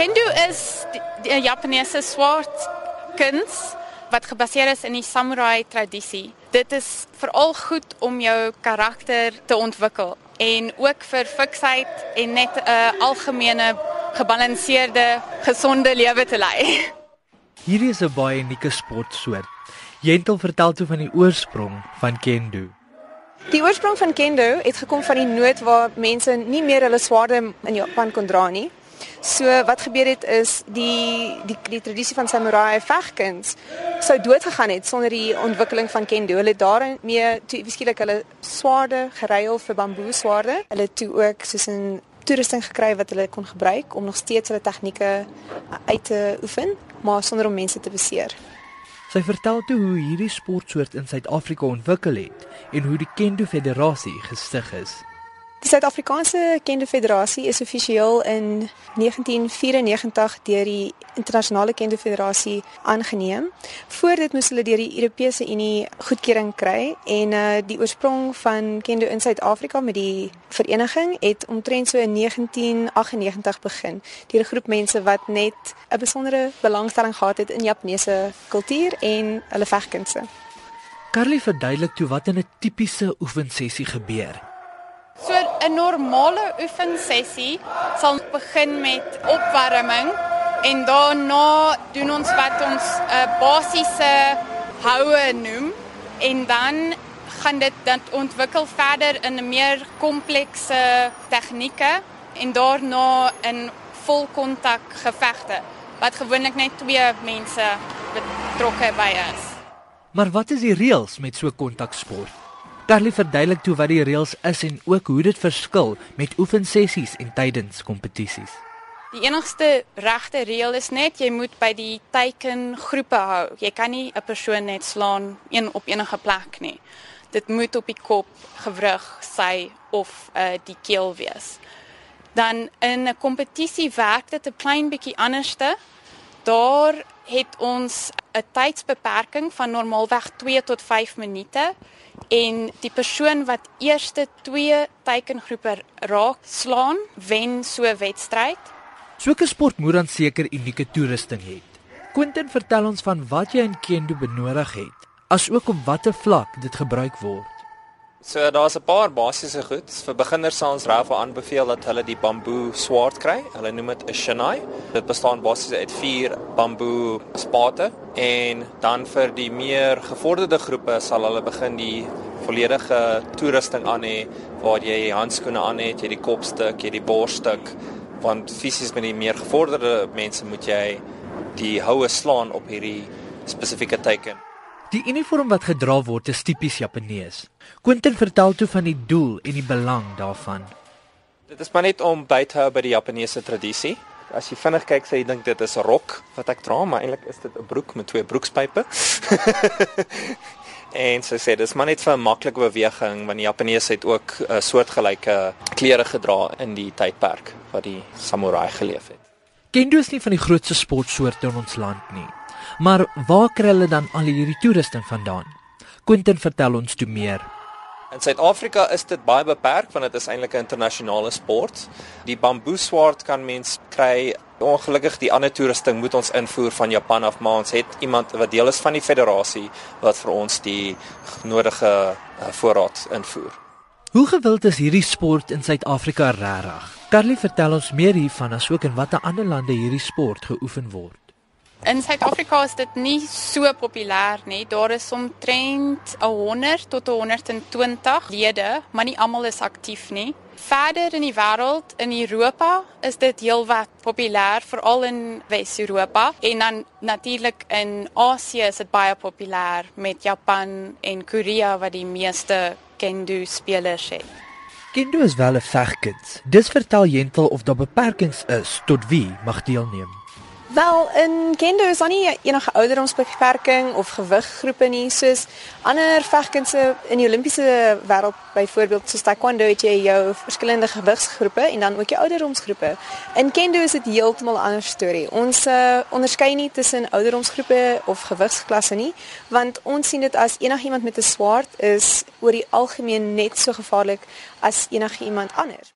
Kendo is die Japaneese swaard kuns wat gebaseer is in die samurai tradisie. Dit is veral goed om jou karakter te ontwikkel en ook vir fiksheid en net 'n algemene gebalanseerde, gesonde lewe te lei. Hierdie is 'n baie unieke sportsoort. Jentel vertel toe van die oorsprong van kendo. Die oorsprong van kendo het gekom van die nood waar mense nie meer hulle swaarde in Japan kon dra nie. So wat gebeur het is die die die tradisie van samurai vegkuns sou dood gegaan het sonder die ontwikkeling van kendo. Hulle daarmee toe beskiklik hulle swaarde geruil vir bamboe swaarde. Hulle toe ook soos 'n toerusting gekry wat hulle kon gebruik om nog steeds hulle tegnieke uit te oefen, maar sonder om mense te beseer. Sy vertel toe hoe hierdie sportsoort in Suid-Afrika ontwikkel het en hoe die Kendo Federasie gestig is. Die Suid-Afrikaanse Kendo Federasie is offisieel in 1994 deur die Internasionale Kendo Federasie aangeneem. Voor dit moes hulle deur die Europese Unie goedkeuring kry en uh die oorsprong van Kendo in Suid-Afrika met die vereniging het omtrent so in 1998 begin deur 'n groep mense wat net 'n besondere belangstelling gehad het in Japaneese kultuur en hulle vegkunste. Carly verduidelik toe wat in 'n tipiese oefensessie gebeur. So 'n normale oefensessie sal begin met opwarming en daarna doen ons wat ons 'n uh, basiese houe noem en dan gaan dit dan ontwikkel verder in 'n meer komplekse tegnieke en daarna in volkontak gevegte wat gewoonlik net twee mense betrokke by is. Maar wat is die reëls met so kontaksport? Carly verduidelik toe wat die reëls is en ook hoe dit verskil met oefensessies en tydens kompetisies. Die enigste regte reël is net jy moet by die teikengroepe hou. Jy kan nie 'n persoon net slaan een op enige plek nie. Dit moet op die kop, gewrig, sy of uh, die keel wees. Dan in 'n kompetisie werk dit 'n klein bietjie anderste. Daar het ons 'n tydsbeperking van normaalweg 2 tot 5 minute en die persoon wat eerste twee teikengroepe raak slaan, wen so 'n wedstryd. So 'n sport moet dan seker unieke toerusting hê. Quentin vertel ons van wat jy in kendo benodig het, asook op watter vlak dit gebruik word. So daar's 'n paar basiese goed. Vir beginners sal ons raaf aanbeveel dat hulle die bamboe swaard kry. Hulle noem dit 'n shinai. Dit bestaan basies uit 4 bamboe spate en dan vir die meer gevorderde groepe sal hulle begin die volledige toerusting aan hê waar jy handskoene aan het, jy die kopstuk, jy die borsstuk want fisies met die meer gevorderde mense moet jy die houe slaan op hierdie spesifieke teiken. Die uniform wat gedra word is tipies Japanees. Quentin vertel toe van die doel en die belang daarvan. Dit is maar net om by te hou by die Japaneese tradisie. As jy vinnig kyk, sê jy dink dit is 'n rok wat ek dra, maar eintlik is dit 'n broek met twee broekspype. en so sê dis maar net vir 'n maklike beweging want die Japaneese het ook 'n uh, soortgelyke klere gedra in die tydperk wat die samurai geleef het. Kendo is nie van die grootste sportsoorte in ons land nie. Maar waar kry hulle dan al hierdie toerusting vandaan? Quentin vertel ons toe meer. In Suid-Afrika is dit baie beperk want dit is eintlik 'n internasionale sport. Die bamboe swaard kan mens kry. Ongelukkig die ander toerusting moet ons invoer van Japan af, maar ons het iemand wat deel is van die federasie wat vir ons die nodige uh, voorraad invoer. Hoe gewild is hierdie sport in Suid-Afrika regtig? Carly vertel ons meer hiervan asook in watter ander lande hierdie sport geoefen word. In Suid-Afrika is dit nie so populêr nie. Daar is omtrent 100 tot 120 lede, maar nie almal is aktief nie. Verder in die wêreld, in Europa, is dit heelwat populêr, veral in Wes-Europa en dan natuurlik in Asië is dit baie populêr met Japan en Korea wat die meeste kendo spelers het. Kendo is wel 'n vegkuns. Dis vertel Jentel of daar beperkings is tot wie mag deelneem. Wel, in kendo is daar nie enige ouderdomsbeperking of gewiggroepe nie, soos ander vegkunste in die Olimpiese wêreld, byvoorbeeld soos taekwondo het jy jou verskillende gewigsgroepe en dan ook jou ouderdomsgroepe. In kendo is dit heeltemal 'n ander storie. Ons uh, onderskei nie tussen ouderdomsgroepe of gewigsklasse nie, want ons sien dit as enigiemand met 'n swaard is oor die algemeen net so gevaarlik as enigiemand anders.